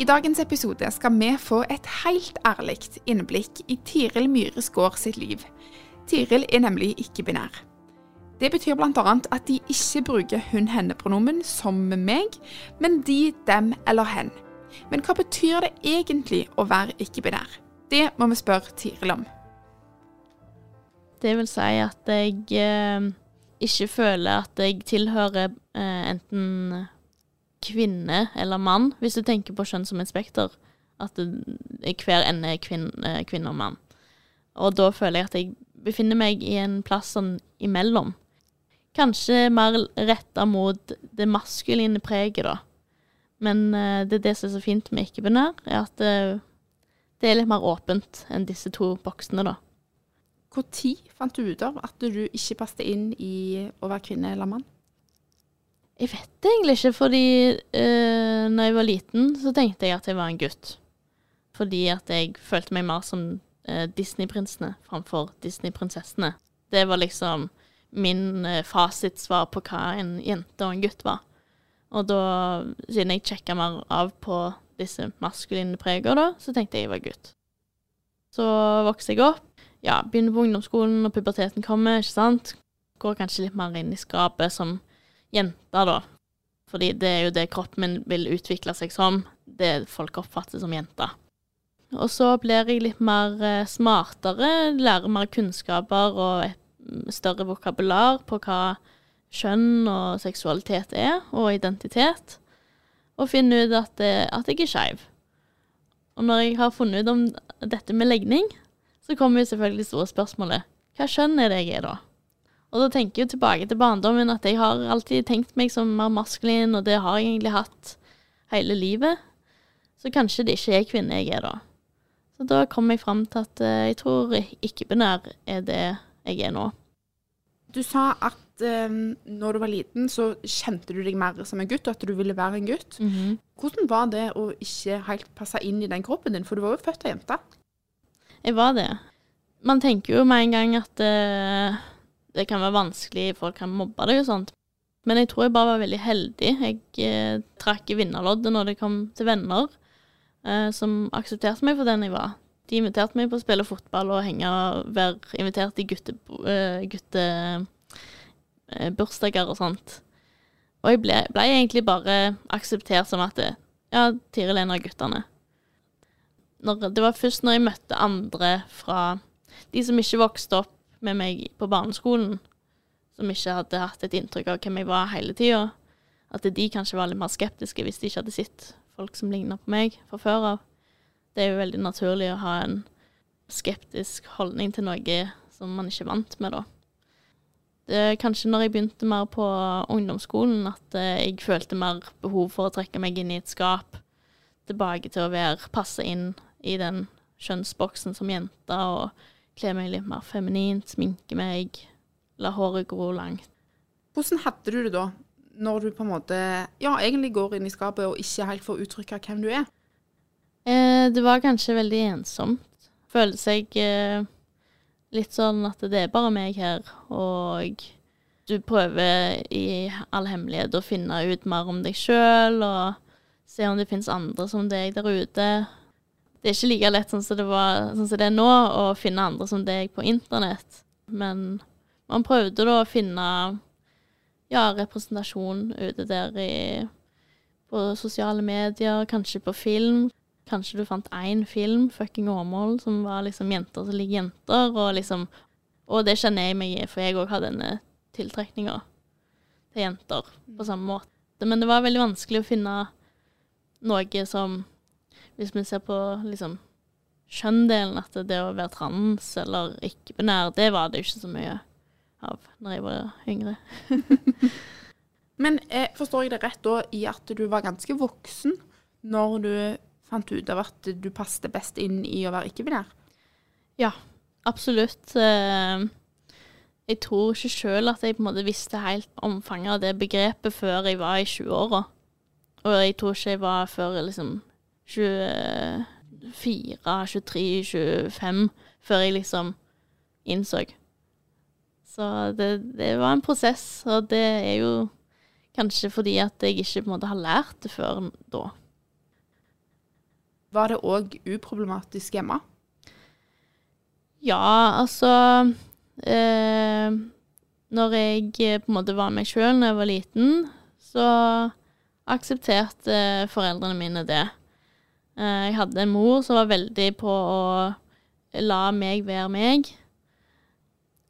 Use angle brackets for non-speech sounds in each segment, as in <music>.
I dagens episode skal vi få et helt ærlig innblikk i Tiril Myhres gård sitt liv. Tiril er nemlig ikke-binær. Det betyr bl.a. at de ikke bruker hun-henne-pronomen som meg, men de, dem eller hen. Men hva betyr det egentlig å være ikke-binær? Det må vi spørre Tiril om. Det vil si at jeg eh, ikke føler at jeg tilhører eh, enten kvinne eller mann, hvis du tenker på kjønn som et spekter. At det, hver ende er kvinn, eh, kvinne og mann. Og da føler jeg at jeg befinner meg i en plass sånn imellom. Kanskje mer retta mot det maskuline preget, da. Men eh, det er det som er så fint med ikke-binær, er at eh, det er litt mer åpent enn disse to boksene, da. Når fant du ut av at du ikke passet inn i å være kvinne eller mann? Jeg vet det egentlig ikke, fordi uh, når jeg var liten, så tenkte jeg at jeg var en gutt. Fordi at jeg følte meg mer som uh, Disney-prinsene framfor Disney-prinsessene. Det var liksom min uh, fasitsvar på hva en jente og en gutt var. Og da, siden jeg sjekka mer av på disse maskuline preger, da, så tenkte jeg jeg var gutt. Så vokste jeg opp. Ja, begynner på ungdomsskolen, og puberteten kommer, ikke sant. Går kanskje litt mer inn i skapet som jente, da. Fordi det er jo det kroppen min vil utvikle seg som. Det folk oppfatter som jente. Og så blir jeg litt mer eh, smartere, lærer mer kunnskaper og et større vokabular på hva kjønn og seksualitet er, og identitet. Og finner ut at, det, at jeg er skeiv. Og når jeg har funnet ut om dette med legning, så kommer jo selvfølgelig store spørsmålet hva kjønn er det jeg er da? Og da tenker jeg jo tilbake til barndommen at jeg har alltid tenkt meg som mer maskulin, og det har jeg egentlig hatt hele livet. Så kanskje det ikke er kvinne jeg er da. Så da kom jeg fram til at eh, jeg tror ikke-binær er det jeg er nå. Du sa at um, når du var liten, så kjente du deg mer som en gutt, og at du ville være en gutt. Hvordan var det å ikke helt passe inn i den kroppen din, for du var jo født av jente? Jeg var det. Man tenker jo med en gang at eh, det kan være vanskelig, folk kan mobbe deg og sånt. Men jeg tror jeg bare var veldig heldig. Jeg eh, trakk i vinnerloddet når det kom til venner eh, som aksepterte meg for den jeg var. De inviterte meg på å spille fotball og henge og være invitert i guttebursdager gutte, eh, og sånt. Og jeg ble, ble egentlig bare akseptert som at det, ja, Tiril er en av guttene. Når, det var først når jeg møtte andre fra de som ikke vokste opp med meg på barneskolen, som ikke hadde hatt et inntrykk av hvem jeg var hele tida, at de kanskje var litt mer skeptiske hvis de ikke hadde sett folk som ligna på meg fra før av. Det er jo veldig naturlig å ha en skeptisk holdning til noe som man ikke er vant med, da. Det er kanskje når jeg begynte mer på ungdomsskolen at eh, jeg følte mer behov for å trekke meg inn i et skap. Tilbake til å være passe inn i den kjønnsboksen som jente, og kle meg litt mer feminint, sminke meg, la håret gro langt. Hvordan hadde du det da, når du på en måte ja, egentlig går inn i skapet og ikke helt får uttrykke hvem du er? Eh, det var kanskje veldig ensomt. Følte seg eh, litt sånn at det er bare meg her, og du prøver i all hemmelighet å finne ut mer om deg sjøl, og se om det finnes andre som deg der ute. Det er ikke like lett sånn som det, var, sånn som det er nå, å finne andre som deg på internett. Men man prøvde da å finne ja, representasjon ute der i, på sosiale medier, kanskje på film. Kanskje du fant én film, 'Fucking Åmål', som var liksom jenter som liker jenter, og liksom Og det kjenner jeg meg i, for jeg òg har denne tiltrekninga til jenter på samme måte. Men det var veldig vanskelig å finne noe som Hvis vi ser på liksom kjønndelen, at det å være trans eller ikke-binær, det var det ikke så mye av når jeg var yngre. <laughs> Men eh, forstår jeg det rett da i at du var ganske voksen når du fant ut av at du passet best inn i å være ikke-binær? Ja, absolutt. Eh, Jeg tror ikke sjøl at jeg på en måte visste helt omfanget av det begrepet før jeg var i 20-åra. Og jeg tror ikke jeg var før liksom 24, 23, 25 før jeg liksom innså. Så det, det var en prosess, og det er jo kanskje fordi at jeg ikke på en måte har lært det før da. Var det òg uproblematisk hjemme? Ja, altså eh, Når jeg på en måte var meg sjøl da jeg var liten, så aksepterte foreldrene mine det. Eh, jeg hadde en mor som var veldig på å la meg være meg.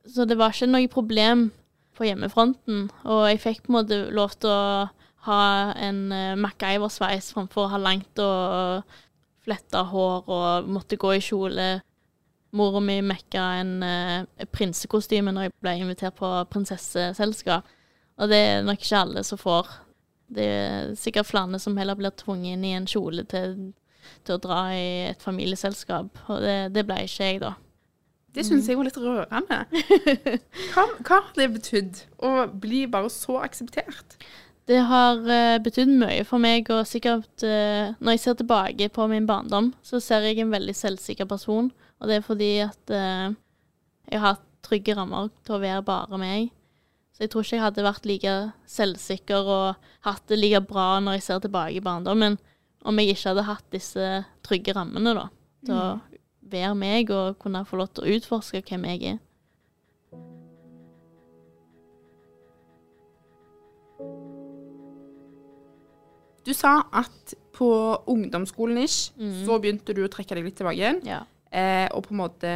Så det var ikke noe problem på hjemmefronten. Og jeg fikk på en måte lov til å ha en uh, MacGyver-sveis framfor å ha langt og fletta hår og måtte gå i kjole. Mora mi mekka en uh, prinsekostyme når jeg ble invitert på prinsesseselskap. Og det er nok ikke alle som får. Det er sikkert flere som heller blir tvunget inn i en kjole til, til å dra i et familieselskap. Og det, det ble ikke jeg, da. Det syns jeg var litt rørende. <laughs> Hva, hva har det betydd å bli bare så akseptert? Det har uh, betydd mye for meg, og sikkert uh, Når jeg ser tilbake på min barndom, så ser jeg en veldig selvsikker person. Og det er fordi at uh, jeg har hatt trygge rammer til å være bare meg. Så jeg tror ikke jeg hadde vært like selvsikker og hatt det like bra når jeg ser tilbake i barndommen, om jeg ikke hadde hatt disse trygge rammene, da. Til å være meg og kunne få lov til å utforske hvem jeg er. Du sa at på ungdomsskolen ish, Mm. så begynte du å trekke deg litt tilbake igjen. Ja. Eh, og på en måte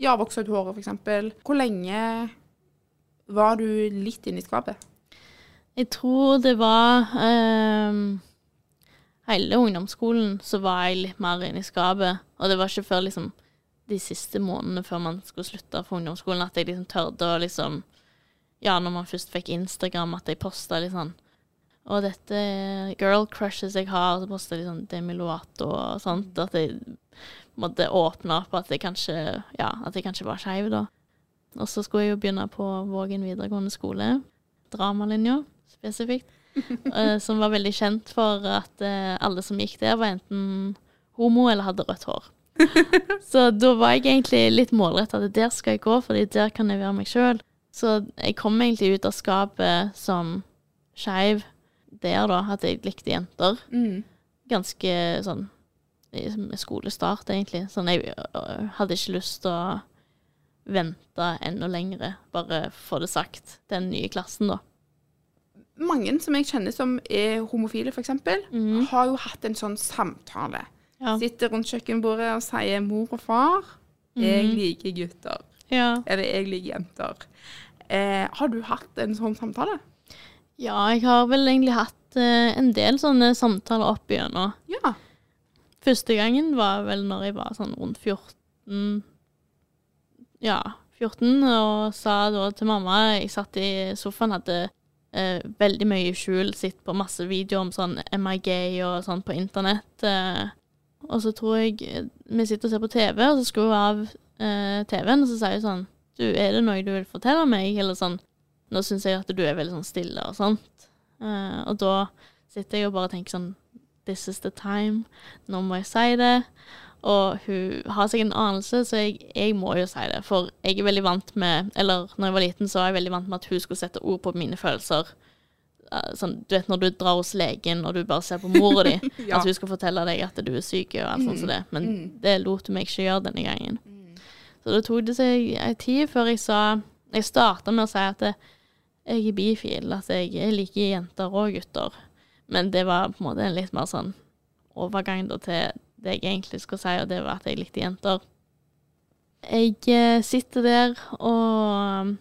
ja, vokse ut håret, f.eks. Hvor lenge var du litt inne i skapet? Jeg tror det var ehm, Hele ungdomsskolen så var jeg litt mer inne i skapet. Og det var ikke før liksom de siste månedene før man skulle slutte på ungdomsskolen, at jeg liksom tørde å liksom Ja, når man først fikk Instagram, at jeg posta litt sånn Og dette girl crushes jeg har, så posta jeg litt sånn Demi Lovato og sånt. At jeg måtte åpne opp at jeg kanskje Ja, at jeg kanskje var skeiv, da. Og så skulle jeg jo begynne på Vågen videregående skole. Dramalinja spesifikt. <laughs> eh, som var veldig kjent for at eh, alle som gikk der, var enten homo eller hadde rødt hår. <laughs> så da var jeg egentlig litt målretta der skal jeg gå, fordi der kan jeg være meg sjøl. Så jeg kom egentlig ut av skapet som skeiv der, da, at jeg likte jenter. Mm. Ganske sånn med skolestart, egentlig. Sånn jeg øh, hadde ikke lyst til å vente enda lengre, bare få det sagt, den nye klassen, da. Mange som jeg kjenner som er homofile, f.eks., mm. har jo hatt en sånn samtale. Ja. Sitter rundt kjøkkenbordet og sier 'mor og far, jeg Mhm. liker gutter'. Ja. Eller 'jeg liker jenter'. Eh, har du hatt en sånn samtale? ja, jeg har vel egentlig hatt eh, en del sånne samtaler opp igjennom. Ja. Første gangen var vel når jeg var sånn rundt 14 Ja, 14, og sa da til mamma Jeg satt i sofaen, hadde eh, veldig mye i skjul, sett på masse videoer om sånn Am I gay og sånn på internett. Eh, og så tror jeg eh, vi sitter og ser på TV, og så skrur hun av eh, TV-en, og så sier hun sånn Du, er det noe du vil fortelle meg? Eller sånn Nå syns jeg at du er veldig sånn stille og sånt. Eh, og da sitter jeg og bare tenker sånn This is the time. Nå må jeg si det. Og hun har seg en anelse, så jeg, jeg må jo si det. For jeg er veldig vant med Eller når jeg var liten, så var jeg veldig vant med at hun skulle sette ord på mine følelser. Eh, Sånn, du vet når du drar hos legen og du bare ser på mora di, <laughs> Ja. at hun skal fortelle deg at du er syk og alt sånt som det. Men det lot hun meg ikke gjøre denne gangen. Så det tok det seg ei tid før jeg sa Jeg starta med å si at jeg er bifil, at jeg liker jenter og gutter. Men det var på en måte en litt mer sånn overgang da til det jeg egentlig skulle si, og det var at jeg likte jenter. Jeg eh, sitter der, og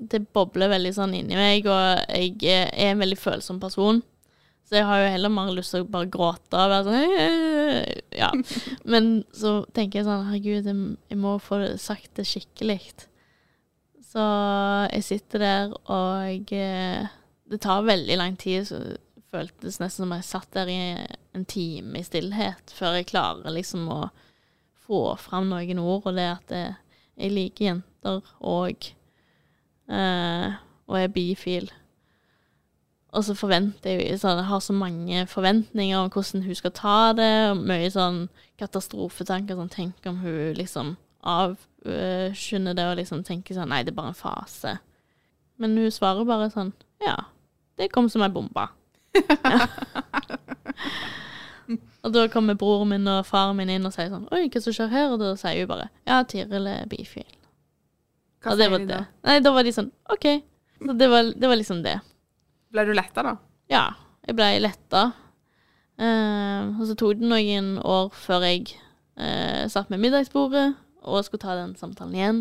det bobler veldig sånn inni meg, og jeg eh, er en veldig følsom person. Så jeg har jo heller mer lyst til å bare gråte og være sånn Ja. <laughs> Men så tenker jeg sånn, herregud, jeg, jeg må få sagt det skikkelig. Så jeg sitter der, og jeg, det tar veldig lang tid. Så det føltes nesten som jeg satt der i en time i stillhet før jeg klarer liksom å få fram noen ord, og det at jeg, jeg liker jenter og eh, og er bifil. Og så forventer jeg sånn, Jeg har så mange forventninger om hvordan hun skal ta det, og mye sånn katastrofetanker. Sånn, tenk om hun liksom avskynder det og liksom tenker sånn Nei, det er bare en fase. Men hun svarer bare sånn Ja, det kom som ei bombe. <laughs> Ja. <laughs> og da kommer broren min og faren min inn og sier sånn Oi, hva som skjer her? Og da sier hun bare Ja, Tiril er bifil. Hva og det sier var de da? Nei, da var de sånn OK. Så det var, det var liksom det. Ble du letta, da? Ja, jeg ble letta. Uh, og så tok det noen år før jeg uh, satt med middagsbordet og skulle ta den samtalen igjen.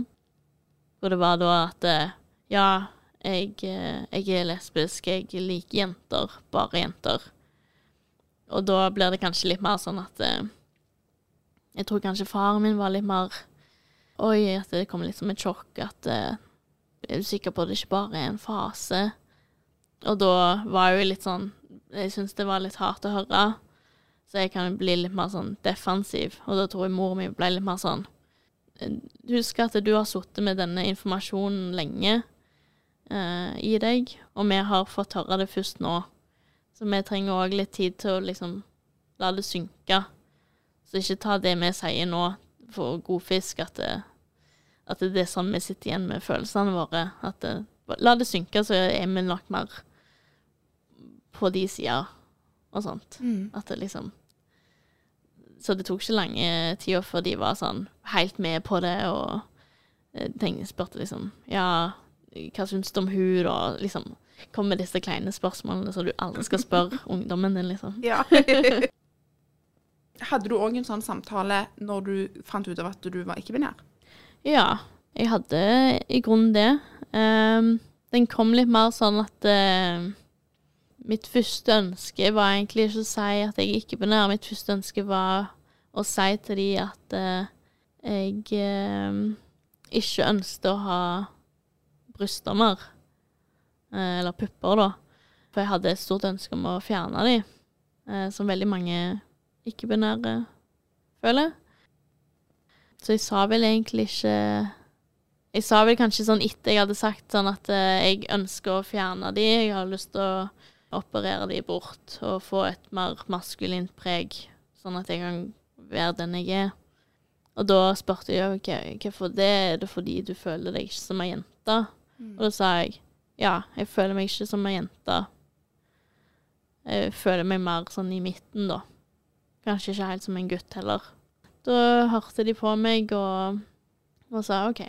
Hvor det var da at uh, ja, jeg, eh, jeg er lesbisk, jeg liker jenter, bare jenter. Og da blir det kanskje litt mer sånn at eh, Jeg tror kanskje faren min var litt mer Oi, at det kom litt som et sjokk. At eh, er du sikker på at det ikke bare er en fase? Og da var jo litt sånn Jeg syns det var litt hardt å høre. Så jeg kan bli litt mer sånn defensiv. Og da tror jeg mor mi ble litt mer sånn Husk at du har sittet med denne informasjonen lenge eh, i deg, og vi har fått høre det først nå. Så vi trenger òg litt tid til å liksom la det synke. Så ikke ta det vi sier nå for god fisk, at det, at det er sånn vi sitter igjen med følelsene våre. At det, la det synke, så er vi nok mer på de sider og sånt. At det liksom Så det tok ikke lange tida før de var sånn helt med på det, og eh, tenkte, spurte liksom Ja, hva syns du om hun, da? Liksom kom med disse kleine spørsmålene som du aldri skal spørre <laughs> ungdommen din, liksom. Ja. <laughs> Hadde du òg en sånn samtale når du fant ut av at du var ikke-binær? Ja, jeg hadde i grunnen det. Um, den kom litt mer sånn at uh, mitt første ønske var egentlig ikke å si at jeg er ikke-binær. Mitt første ønske var å si til de at uh, jeg uh, ikke ønsket å ha brystdommer. Eh, eller pupper, da. For jeg hadde et stort ønske om å fjerne de, eh, som veldig mange ikke-binære føler. Så jeg sa vel egentlig ikke Jeg sa vel kanskje sånn etter jeg hadde sagt sånn at eh, jeg ønsker å fjerne de, jeg har lyst til å operere de bort og få et mer maskulint preg, sånn at jeg kan være den jeg er. Og da spurte jeg ok, hvorfor det, er det fordi du føler deg ikke som ei jente? Og da sa jeg ja, jeg føler meg ikke som ei jente. Jeg føler meg mer sånn i midten, da. Kanskje ikke helt som en gutt heller. Da hørte de på meg og, og sa OK,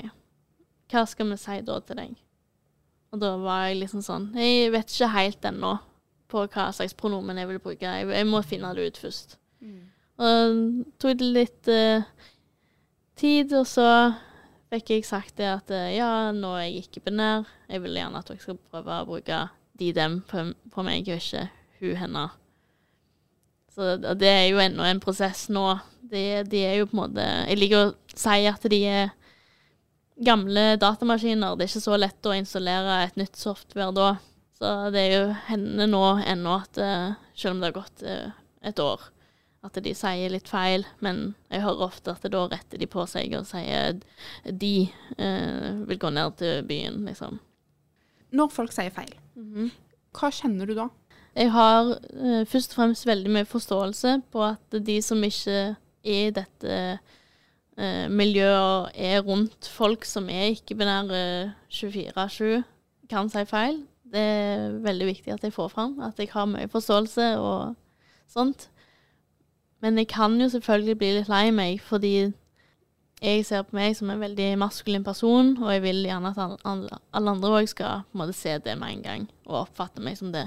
hva skal vi si da til deg? Og da var jeg liksom sånn Jeg vet ikke helt ennå på hva slags pronomen jeg vil bruke. Jeg, jeg må finne det ut først. Og tok det litt uh, tid, og så fikk jeg sagt det at eh, ja, nå er jeg ikke binær. Jeg vil gjerne at dere skal prøve å bruke de, dem på, meg, og ikke hun, henne. Så det det er jo ennå en prosess nå. De, de er jo på en måte Jeg liker å si at de er gamle datamaskiner. Det er ikke så lett å installere et nytt software da. Så det er jo henne nå ennå at eh, selv om det har gått eh, et år, at de sier litt feil. Men jeg hører ofte at da retter de på seg og sier de eh, vil gå ned til byen, liksom. Når folk sier feil, hva kjenner du da? Jeg har eh, først og fremst veldig mye forståelse på at de som ikke er i dette eh, miljøet er rundt folk som er ikke-binære 24-7, kan si feil. Det er veldig viktig at jeg får fram, at jeg har mye forståelse og sånt. Men jeg kan jo selvfølgelig bli litt lei meg, fordi jeg ser på meg som en veldig maskulin person, og jeg vil gjerne at alle, andre òg skal på en måte se det med en gang, og oppfatte meg som det.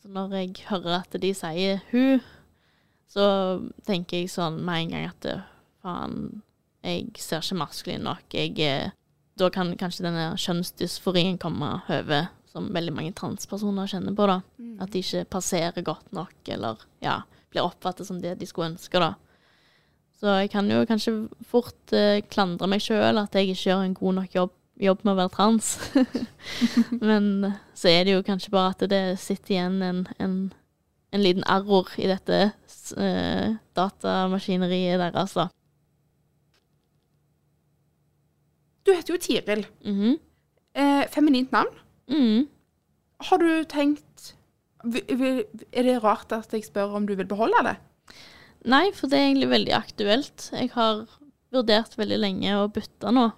Så når jeg hører at de sier 'hun', så tenker jeg sånn med en gang at faen, jeg ser ikke maskulin nok. Jeg, da kan kanskje denne kjønnsdysforien komme over, som veldig mange transpersoner kjenner på. da. At de ikke passerer godt nok, eller ja, blir oppfattet som det de skulle ønske. da. Så jeg kan jo kanskje fort eh, klandre meg sjøl at jeg ikke gjør en god nok jobb jobb med å være trans. <laughs> Men så er det jo kanskje bare at det sitter igjen en, en, en liten error i dette uh, datamaskineriet deres, da. Du heter jo Tiril. Mm -hmm. eh, feminint navn. Mm. Har du tenkt Er det rart at jeg spør om du vil beholde det? Nei, for det er egentlig veldig aktuelt. Jeg har vurdert veldig lenge å bytte nå.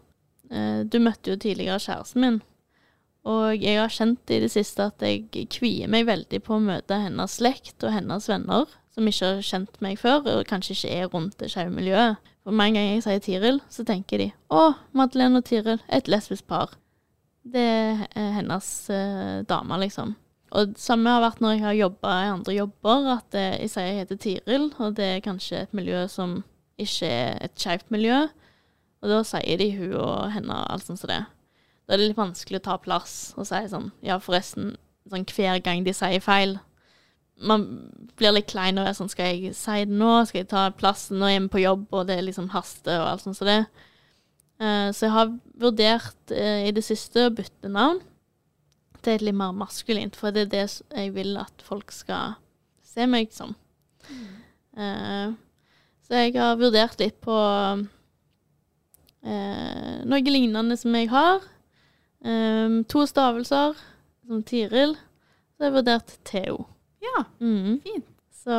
Eh, du møtte jo tidligere kjæresten min, og jeg har kjent i det siste at jeg kvier meg veldig på å møte hennes slekt og hennes venner, som ikke har kjent meg før, og kanskje ikke er rundt det skeive miljøet. For med en gang jeg sier Tiril, så tenker de å, Madeleine og Tiril, et lesbisk par. Det er hennes eh, dame, liksom. Og det samme har vært når jeg har jobba i andre jobber, at eh, jeg sier jeg heter Tiril, og det er kanskje et miljø som ikke er et skeivt miljø. Og da sier de hun og henne og alt sånt som det. Da er det litt vanskelig å ta plass og si sånn Ja, forresten, sånn hver gang de sier feil, man blir litt klein og er sånn Skal jeg si det nå? Skal jeg ta plassen? Nå jeg på jobb, og det er liksom haster og alt sånt som det. Uh, så jeg har vurdert uh, i det siste å bytte navn til litt mer maskulint, for det er det jeg vil at folk skal se meg som. Mm. Uh, så jeg har vurdert litt på noe lignende som jeg har. Um, to stavelser, som Tiril. Så jeg har vurdert Theo. Ja, mm. fint. Så,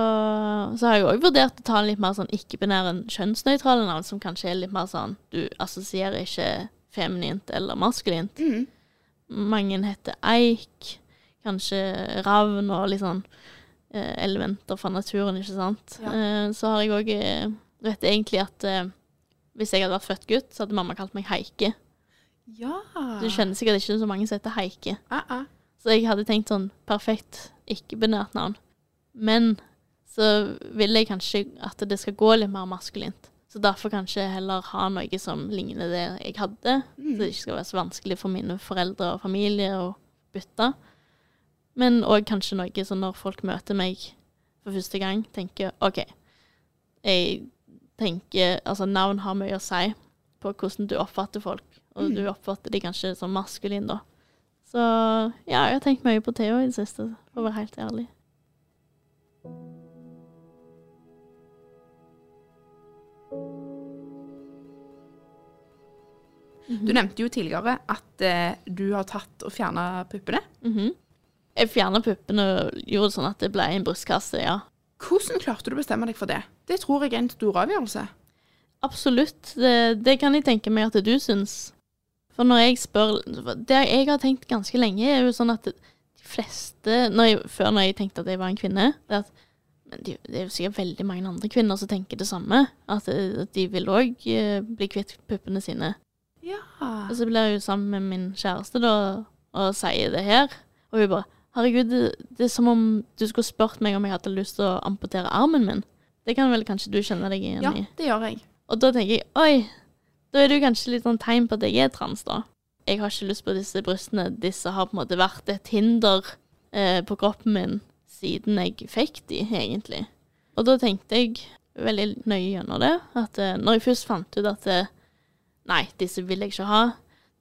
så, har jeg òg vurdert å ta litt mer sånn ikke-binære, kjønnsnøytrale navn, som kanskje er litt mer sånn Du assosierer ikke feminint eller maskulint. Mm. Mange heter Eik, kanskje Ravn og litt sånn eh, elementer fra naturen, ikke sant. Ja. Eh, så har jeg òg eh, Vet egentlig at eh, hvis jeg hadde vært født gutt, så hadde mamma kalt meg Heike. Ja. Du kjenner sikkert ikke så mange som heter Heike. Uh -uh. Så jeg hadde tenkt sånn perfekt ikke-benært navn. Men så vil jeg kanskje at det skal gå litt mer maskulint. Så derfor kanskje heller ha noe som ligner det jeg hadde. Mm. Så det ikke skal være så vanskelig for mine foreldre og familie å bytte. Men òg kanskje noe som når folk møter meg for første gang, tenker OK, jeg tenker Altså, navn har mye å si på hvordan du oppfatter folk. Og mm. du oppfatter de kanskje som maskulin, da. Så ja, jeg har tenkt mye på Theo i det siste, for å være helt ærlig. Du nevnte jo tidligere at eh, du har tatt og fjerna puppene. Mm -hmm. Jeg fjerna puppene og gjorde det sånn at det ble en brystkasse, ja. Hvordan klarte du å bestemme deg for det? Det tror jeg er en stor avgjørelse. Absolutt. Det, det kan jeg tenke meg at du syns. For når jeg spør Det jeg har tenkt ganske lenge, er jo sånn at de fleste når jeg, Før når jeg tenkte at jeg var en kvinne, det, at, det er jo sikkert veldig mange andre kvinner som tenker det samme. At, at de vil òg eh, bli kvitt puppene sine. Ja. Og så blir jeg jo sammen med min kjæreste da, og sier det her. Og hun bare Herregud, det, det, er som om du skulle spurt meg om jeg hadde lyst til å amputere armen min. Det kan vel kanskje du kjenne deg igjen i? Ja, det gjør jeg. Og da tenker jeg oi, da er det jo kanskje litt sånn tegn på at jeg er trans, da. Jeg har ikke lyst på disse brystene. Disse har på en måte vært et hinder eh, på kroppen min siden jeg fikk de, egentlig. Og da tenkte jeg veldig nøye gjennom det. At eh, når jeg først fant ut at eh, Nei, disse vil jeg ikke ha.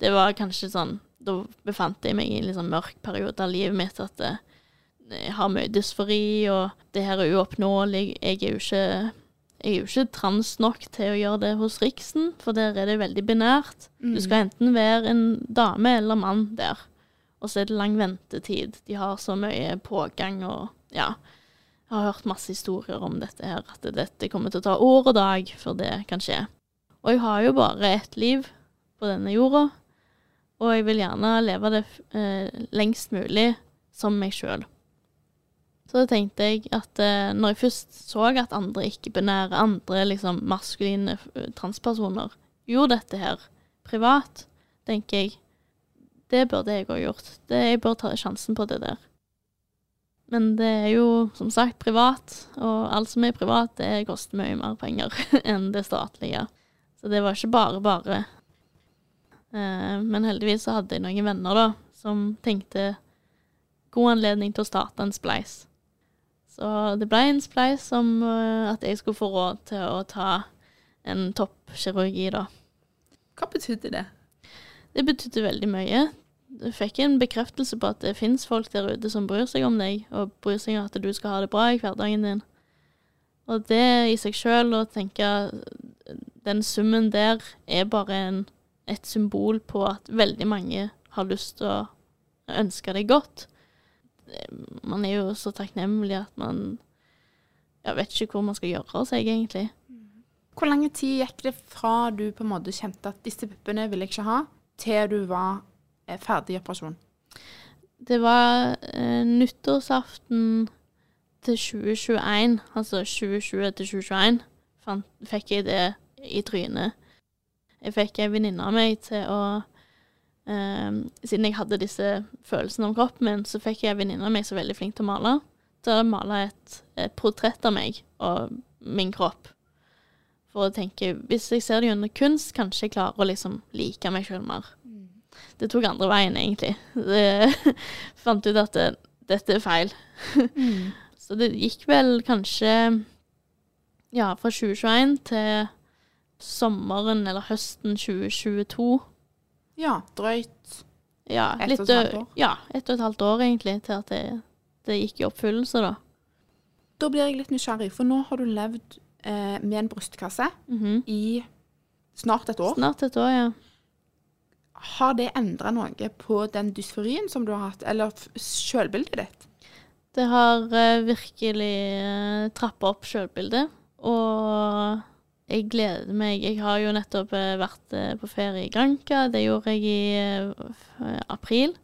Det var kanskje sånn Da befant jeg meg i en sånn mørk periode av livet mitt at eh, jeg har mye dysfori, og det her er uoppnåelig. Jeg er jo ikke jeg er jo ikke trans nok til å gjøre det hos Riksen, for der er det veldig binært. Mm. Du skal enten være en dame eller mann der. Og så er det lang ventetid. De har så mye pågang og ja. Jeg har hørt masse historier om dette her, at dette kommer til å ta år og dag før det kan skje. Og jeg har jo bare ett liv på denne jorda, og jeg vil gjerne leve det eh, lengst mulig som meg sjøl. Så da tenkte jeg at eh, når jeg først så at andre ikke-binære, andre liksom maskuline transpersoner gjorde dette her privat, tenker jeg det burde jeg òg gjort. Det, jeg bør ta sjansen på det der. Men det er jo som sagt privat, og alt som er privat, det koster mye mer penger <laughs> enn det statlige. Så det var ikke bare bare. Eh, men heldigvis så hadde jeg noen venner da, som tenkte god anledning til å starte en spleis. Så det ble en spleis om uh, at jeg skulle få råd til å ta en toppkirurgi, da. Hva betydde det? det betydde veldig mye. Jeg fikk en bekreftelse på at det fins folk der ute som bryr seg om deg, og bryr seg om at du skal ha det bra i hverdagen din. Og det i seg sjøl, å tenke den summen der er bare en, et symbol på at veldig mange har lyst til å ønske deg godt. Man er jo så takknemlig at man Jeg vet ikke hvor man skal gjøre av seg, egentlig. Hvor lang tid gikk det fra du på en måte kjente at disse puppene vil jeg ikke ha, til du var eh, ferdig i operasjon? Det var eh, nyttårsaften til 2021, altså 2020 til 2021, fant, fikk jeg det i trynet. Jeg fikk ei venninne av meg til å um, Siden jeg hadde disse følelsene om kroppen min, så fikk jeg ei venninne av meg som er veldig flink til å male. Til å male et, et portrett av meg og min kropp. For å tenke Hvis jeg ser det gjennom kunst, kanskje jeg klarer å liksom like meg sjøl mer. Det tok andre veien, egentlig. Det <laughs> fant ut at det, dette er feil. Mm. <laughs> Så det gikk vel kanskje ja, fra 2021 til sommeren eller høsten 2022. Ja, drøyt. Ja, Ett og et halvt år? Ja, ett og et halvt år egentlig, til at det, det gikk i oppfyllelse, da. Da blir jeg litt nysgjerrig, for nå har du levd eh, med en brystkasse Mhm. i snart et år. Snart et år, ja. Har det endra noe på den dysforien som du har hatt, eller sjølbildet ditt? Det har eh, virkelig eh, trappa opp sjølbildet, og jeg gleder meg. Jeg har jo nettopp eh, vært eh, på ferie i Granca, det gjorde jeg i eh, april.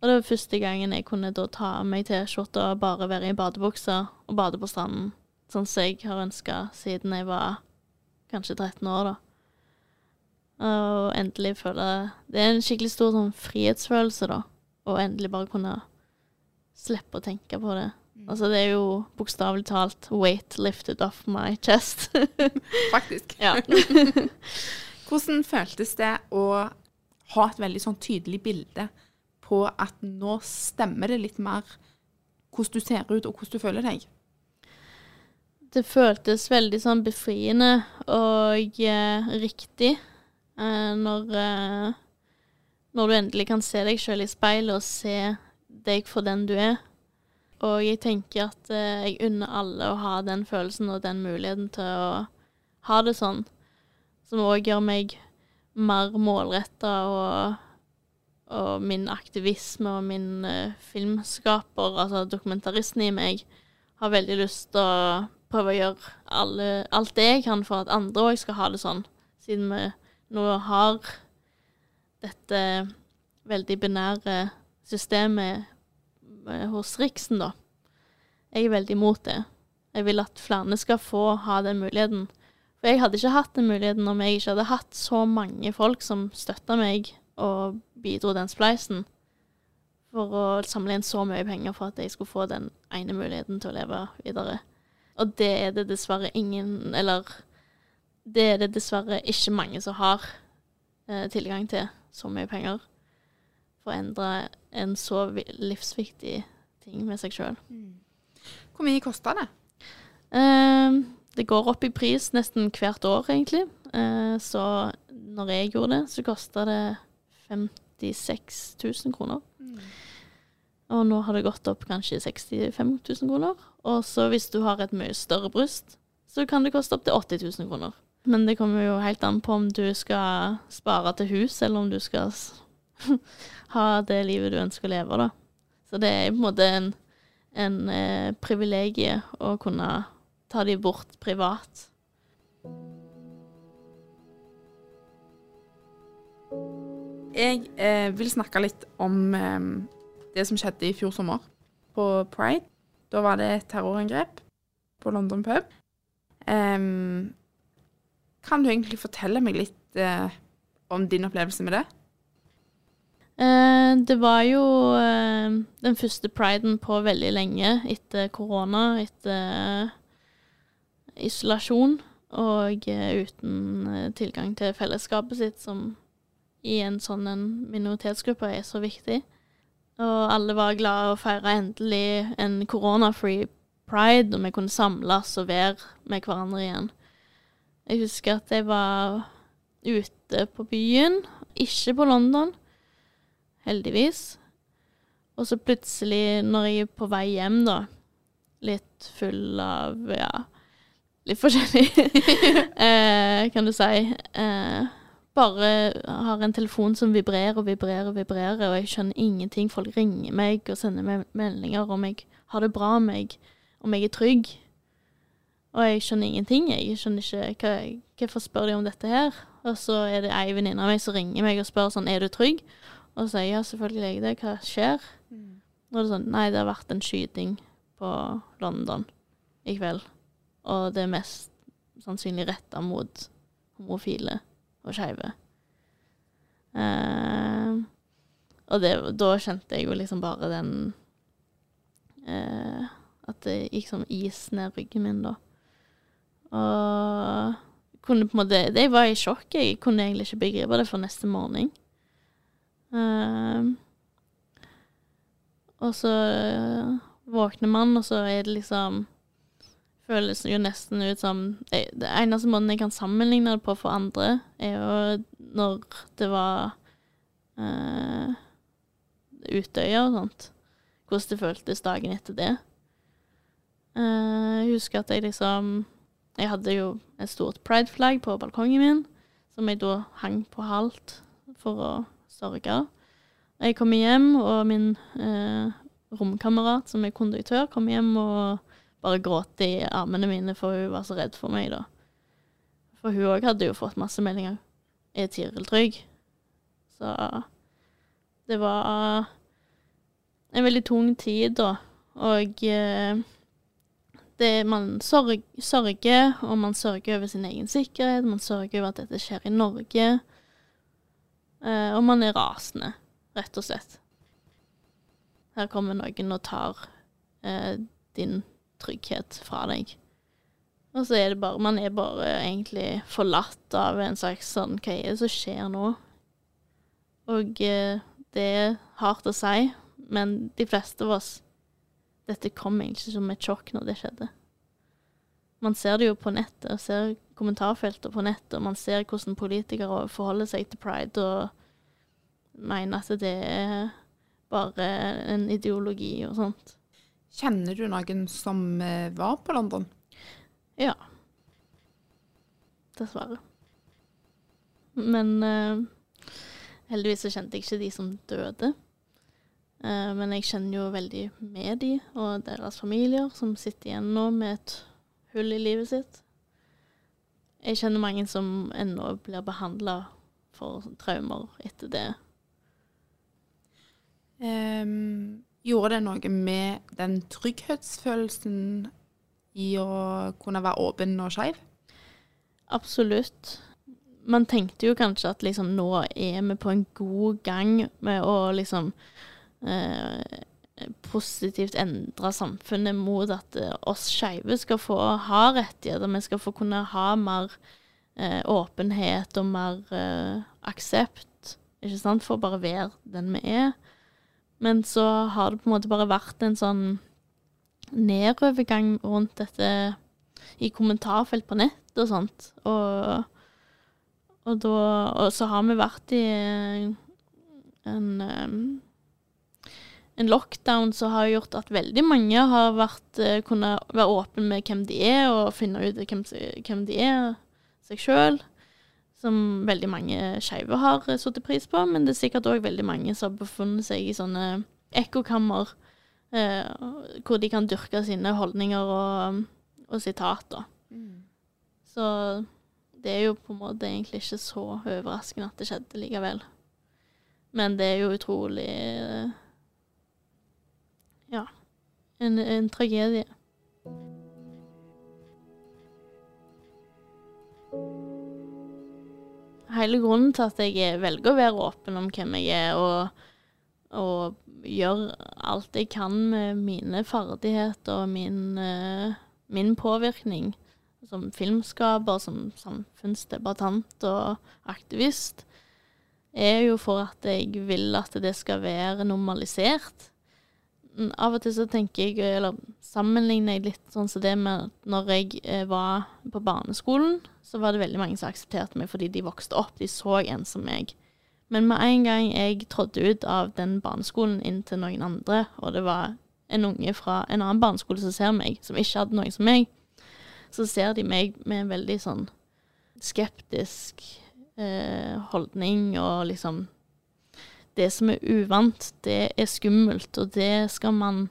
Og det var første gangen jeg kunne da ta av meg T-skjorta og bare være i badebuksa og bade på stranden. Sånn som jeg har ønska siden jeg var kanskje 13 år, da. Og endelig føle Det er en skikkelig stor sånn frihetsfølelse, da. Å endelig bare kunne slippe å tenke på det. Altså, det er jo bokstavelig talt 'weight lifted off my chest'. <laughs> Faktisk. ja. <laughs> Hvordan føltes det å ha et veldig sånn tydelig bilde på at nå stemmer det litt mer hvordan du ser ut og hvordan du føler deg? Det føltes veldig sånn befriende og eh, riktig eh, når, eh, når du endelig kan se deg sjøl i speilet og se deg for den du er. Og jeg tenker at eh, jeg unner alle å ha den følelsen og den muligheten til å ha det sånn. Som òg gjør meg mer målretta og, og min aktivisme og min eh, filmskaper, altså dokumentaristen i meg, har veldig lyst til å prøve å gjøre alle, alt det jeg kan for at andre òg skal ha det sånn. Siden vi nå har dette veldig binære systemet hos Riksen, da. Jeg er veldig imot det. Jeg vil at flere skal få ha den muligheten. For jeg hadde ikke hatt den muligheten om jeg ikke hadde hatt så mange folk som støtta meg og bidro den spleisen. For å samle inn så mye penger for at jeg skulle få den ene muligheten til å leve videre. Og det er det dessverre ingen Eller det er det dessverre ikke mange som har eh, tilgang til så mye penger. For å endre en så livsviktig ting med seg sjøl. Hvor mye kosta det? Eh, det går opp i pris nesten hvert år, egentlig. Eh, så når jeg gjorde det, så kosta det 56 000 kroner. Og nå har det gått opp kanskje 65 000 kroner. Og så hvis du har et mye større bryst, så kan det koste opp til 80 000 kroner. Men det kommer jo helt an på om du skal spare til hus, eller om du skal <laughs> ha det livet du ønsker å leve, da. Så det er på en måte en, en eh, privilegie å kunne ta de bort privat. Jeg eh, vil snakke litt om eh, det som skjedde i fjor sommer på Pride. Da var det et terrorangrep på London pub. Em, kan du egentlig fortelle meg litt eh, om din opplevelse med det? Eh, det var jo eh, den første priden på veldig lenge etter korona, etter eh, isolasjon og uten tilgang til fellesskapet sitt, som i en sånn minoritetsgruppe er så viktig. Og alle var glade og feira endelig en korona-free pride, og vi kunne samles og være med hverandre igjen. Jeg husker at jeg var ute på byen ikke på London, heldigvis. Og så plutselig, når jeg er på vei hjem, da, litt full av ja, litt forskjellig, <laughs> eh, kan du si. Eh, bare har en telefon som vibrerer og vibrerer og vibrerer, og jeg skjønner ingenting. Folk ringer meg og sender meg meldinger om jeg har det bra, om jeg, om jeg er trygg. Og jeg skjønner ingenting. Jeg skjønner ikke hva, Hvorfor spør de om dette her? Og så er det ei venninne av meg som ringer meg og spør sånn Er du trygg? Og så sier ja, selvfølgelig det. Hva skjer? Mm. Og det er sånn Nei, det har vært en skyting på London i kveld. Og det er mest sannsynlig retta mot homofile og skeive. Uh, og det, da kjente jeg jo liksom bare den uh, At det gikk som is ned ryggen min, da. Og kunne på en måte Jeg var i sjokk. Jeg kunne egentlig ikke begripe det for neste morgen. Uh, og så våkner man, og så er det liksom Føles jo nesten ut som Det eneste måten jeg kan sammenligne det på for andre, er jo når det var uh, Utøya og sånt. Hvordan det føltes dagen etter det. Uh, jeg husker at jeg liksom Jeg hadde jo et stort pride-flagg på balkongen min, som jeg da hang på halvt for å sørge. Jeg kommer hjem, og min eh, romkamerat, som er konduktør, kom hjem og bare gråt i armene mine, for hun var så redd for meg, da. For hun òg hadde jo fått masse meldinger. Er Tiril trygg? Så det var en veldig tung tid, da. Og eh, det, man sørger, sørger, og man sørger over sin egen sikkerhet. Man sørger over at dette skjer i Norge. Eh, og man er rasende, rett og slett. Her kommer noen og tar eh, din trygghet fra deg. Og så er det bare Man er bare egentlig forlatt av en slags sånn Hva er det som skjer nå? Og eh, det er hardt å si, men de fleste av oss Dette kom egentlig som et sjokk når det skjedde. Man ser det jo på nettet, ser kommentarfeltet på nettet, og man ser hvordan politikere forholder seg til pride og mener at det er bare en ideologi og sånt. Kjenner du noen som eh, var på London? Ja. Dessverre. Men uh, heldigvis så kjente jeg ikke de som døde. Uh, men jeg kjenner jo veldig med de og deres familier, som sitter igjen nå med et hull i livet sitt. Jeg kjenner mange som ennå blir behandla for traumer etter det. Um, gjorde det noe med den trygghetsfølelsen i å kunne være åpen og skeiv? Absolutt. Man tenkte jo kanskje at liksom nå er vi på en god gang med å liksom eh, positivt endre samfunnet mot at eh, oss skeive skal få ha rettigheter. Vi skal få kunne ha mer eh, åpenhet og mer eh, aksept, ikke sant, for å bare være den vi er. Men så har det på en måte bare vært en sånn nedovergang rundt dette i kommentarfelt på nett og sånt. Og, og, da, og så har vi vært i en, en lockdown som har gjort at veldig mange har vært, eh, kunnet være åpne med hvem de er, og finne ut hvem, hvem de er seg sjøl som veldig mange skeive har satt pris på, men det er sikkert òg veldig mange som har befunnet seg i sånne ekkokammer eh, hvor de kan dyrke sine holdninger og, og sitater. Mm. Så det er jo på en måte egentlig ikke så overraskende at det skjedde likevel. Men det er jo utrolig Ja. En, en tragedie. hele grunnen til at jeg velger å være åpen om hvem jeg er, og, og gjør alt jeg kan med mine ferdigheter og min, uh, min påvirkning som filmskaper, som samfunnsdebattant og aktivist, er jo for at jeg vil at det skal være normalisert. Av og til så tenker jeg, eller sammenligner jeg litt sånn som det med at når jeg eh, var på barneskolen, så var det veldig mange som aksepterte meg fordi de vokste opp. De så en som meg. Men med en gang jeg trådte ut av den barneskolen inn til noen andre, og det var en unge fra en annen barneskole som ser meg, som ikke hadde noen som meg, så ser de meg med en veldig sånn skeptisk eh, holdning og liksom Det som er uvant, det er skummelt, og det skal man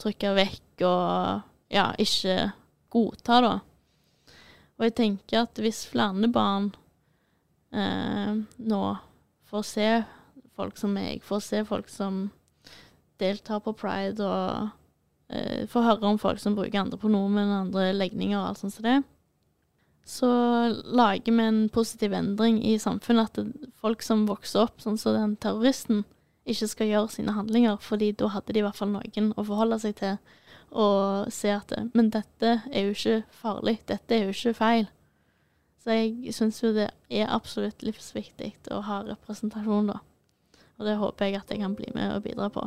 trykke vekk og ja, ikke godta, da. Og jeg tenker at hvis flere barn eh, nå får se folk som meg, får se folk som deltar på pride, og eh, får høre om folk som bruker andre pronomen, andre legninger og alt sånt som det, så lager vi en positiv endring i samfunnet. At folk som vokser opp sånn som den terroristen, ikke skal gjøre sine handlinger, fordi da hadde de i hvert fall noen å forholde seg til og se at Men dette er jo ikke farlig, dette er jo ikke feil. Så jeg syns jo det er absolutt livsviktig å ha representasjon, da. Og det håper jeg at jeg kan bli med og bidra på.